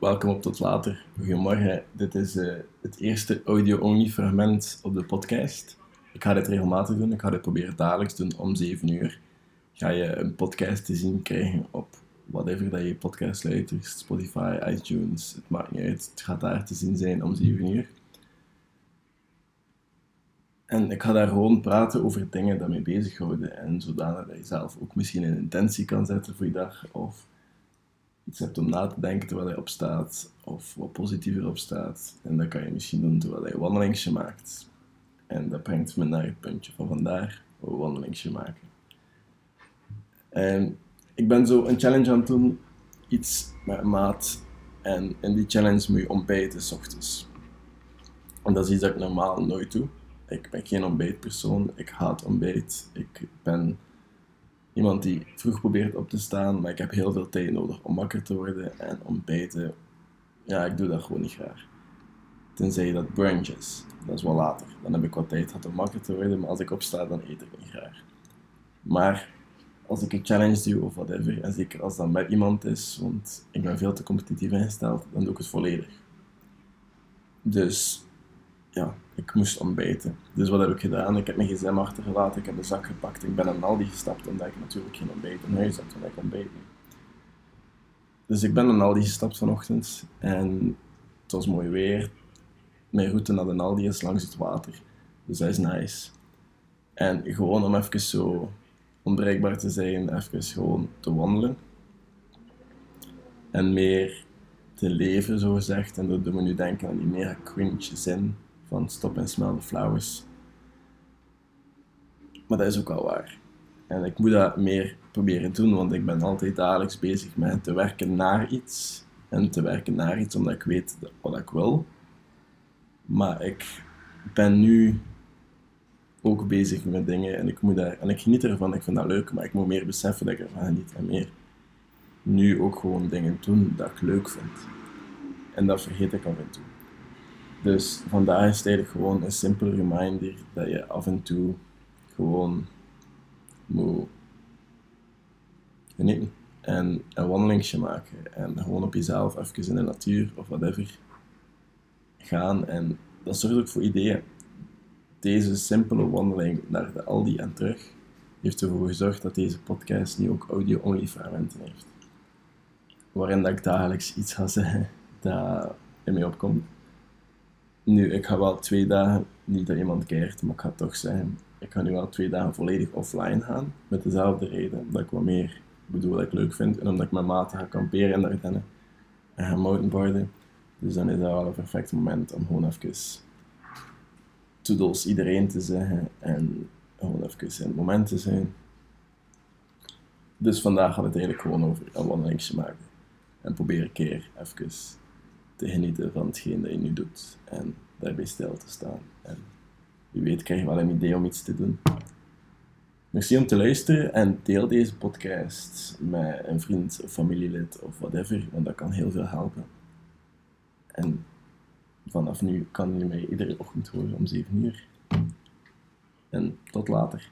welkom op tot later. Goedemorgen, dit is uh, het eerste audio-only fragment op de podcast. Ik ga dit regelmatig doen, ik ga dit proberen dagelijks doen om 7 uur. Ga je een podcast te zien krijgen op whatever dat je podcast luistert, Spotify, iTunes, het maakt niet uit. Het gaat daar te zien zijn om 7 uur. En ik ga daar gewoon praten over dingen dat mee bezighouden en zodanig dat je zelf ook misschien een intentie kan zetten voor je dag of iets hebt om na te denken terwijl je opstaat of wat positiever opstaat. En dat kan je misschien doen terwijl je een wandelingsje maakt. En dat brengt me naar het puntje van vandaag, een wandelingsje maken. En ik ben zo een challenge aan het doen, iets met maat. En in die challenge moet je ontbijten s ochtends. En dat is iets dat ik normaal nooit doe. Ik ben geen ontbijtpersoon, ik haat ontbijt. Ik ben iemand die vroeg probeert op te staan, maar ik heb heel veel tijd nodig om wakker te worden en ontbijten. Ja, ik doe dat gewoon niet graag. Tenzij dat brunch is. Dat is wel later. Dan heb ik wat tijd gehad om wakker te worden, maar als ik opsta, dan eet ik niet graag. Maar als ik een challenge doe of whatever, en zeker als dat met iemand is, want ik ben veel te competitief ingesteld, dan doe ik het volledig. Dus ja, ik moest ontbijten. Dus wat heb ik gedaan? Ik heb mijn gsm achtergelaten, ik heb de zak gepakt, ik ben naar Aldi gestapt omdat ik natuurlijk geen ontbijt in huis had, want ik ontbijt. Dus ik ben naar Aldi gestapt vanochtend en het was mooi weer. Mijn route naar de Aldi is langs het water, dus dat is nice. En gewoon om even zo onbereikbaar te zijn, even gewoon te wandelen. En meer te leven, zo gezegd. En dat doet me nu denken aan die meer cringe zin van Stop and Smell the Flowers. Maar dat is ook wel waar. En ik moet dat meer proberen doen, want ik ben altijd dagelijks bezig met te werken naar iets. En te werken naar iets omdat ik weet wat ik wil. Maar ik ben nu ook bezig met dingen en ik, moet daar, en ik geniet ervan, ik vind dat leuk, maar ik moet meer beseffen dat ik ervan geniet en meer nu ook gewoon dingen doen dat ik leuk vind. En dat vergeet ik af en toe. Dus vandaag is het eigenlijk gewoon een simpele reminder dat je af en toe gewoon moet genieten en een wandelingje maken en gewoon op jezelf even in de natuur of whatever gaan en dat zorgt ook voor ideeën. Deze simpele wandeling naar de Aldi en terug heeft ervoor gezorgd dat deze podcast nu ook audio-only fragmenten heeft. Waarin dat ik dagelijks iets ga zeggen dat in mij opkomt. Nu, ik ga wel twee dagen, niet dat iemand keert, maar ik ga toch zeggen, ik ga nu wel twee dagen volledig offline gaan. Met dezelfde reden, dat ik wat meer bedoel dat ik leuk vind. En omdat ik met maten ga kamperen in de Ardennen en ga mountainboarden. Dus dan is dat wel een perfect moment om gewoon even toedels iedereen te zeggen en gewoon even in het moment te zijn. Dus vandaag gaat het eigenlijk gewoon over een wandelingje maken. En probeer een keer even te genieten van hetgeen dat je nu doet en daarbij stil te staan. En wie weet krijg je wel een idee om iets te doen. Merci om te luisteren en deel deze podcast met een vriend of familielid of whatever, want dat kan heel veel helpen. En vanaf nu kan je mij iedere ochtend horen om 7 uur. En tot later.